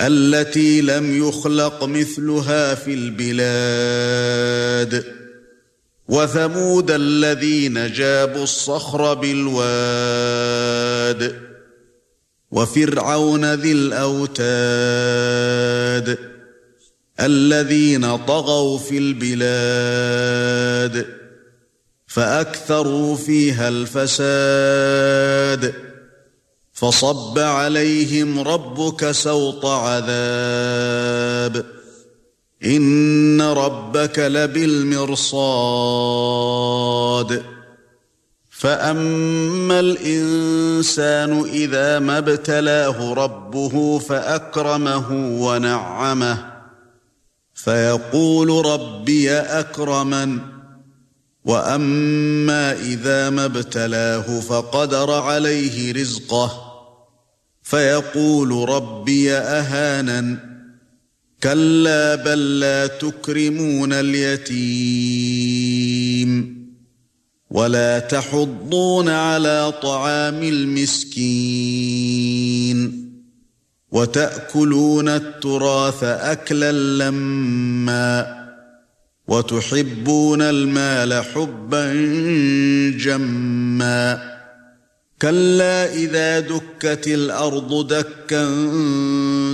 التي لم يخلق مثلها في البلاد. وثمود الذين جابوا الصخر بالواد. وفرعون ذي الأوتاد. الذين طغوا في البلاد. فأكثروا فيها الفساد. فصب عليهم ربك سوط عذاب. إن ربك لبالمرصاد. فأما الإنسان إذا ما ابتلاه ربه فأكرمه ونعمه. فيقول ربي أكرمن. وأما إذا ما ابتلاه فقدر عليه رزقه. فيقول ربي اهانن كلا بل لا تكرمون اليتيم. ولا تحضون على طعام المسكين. وتأكلون التراث اكلا لما. وتحبون المال حبا جما. كلا إذا دكت الأرض دكا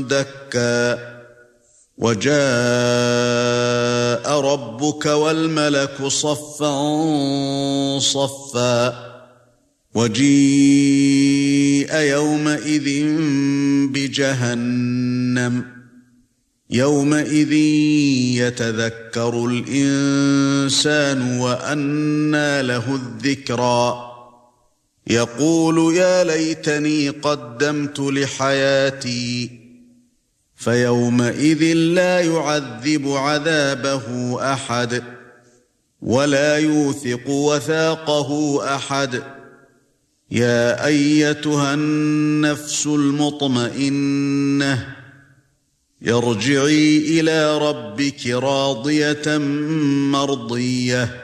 دكا وجاء ربك والملك صفا صفا وجيء يومئذ بجهنم يومئذ يتذكر الإنسان وأنى له الذكرى يقول يا ليتني قدمت لحياتي فيومئذ لا يعذب عذابه أحد ولا يوثق وثاقه أحد. يا أيتها النفس المطمئنة ارجعي إلى ربك راضية مرضية.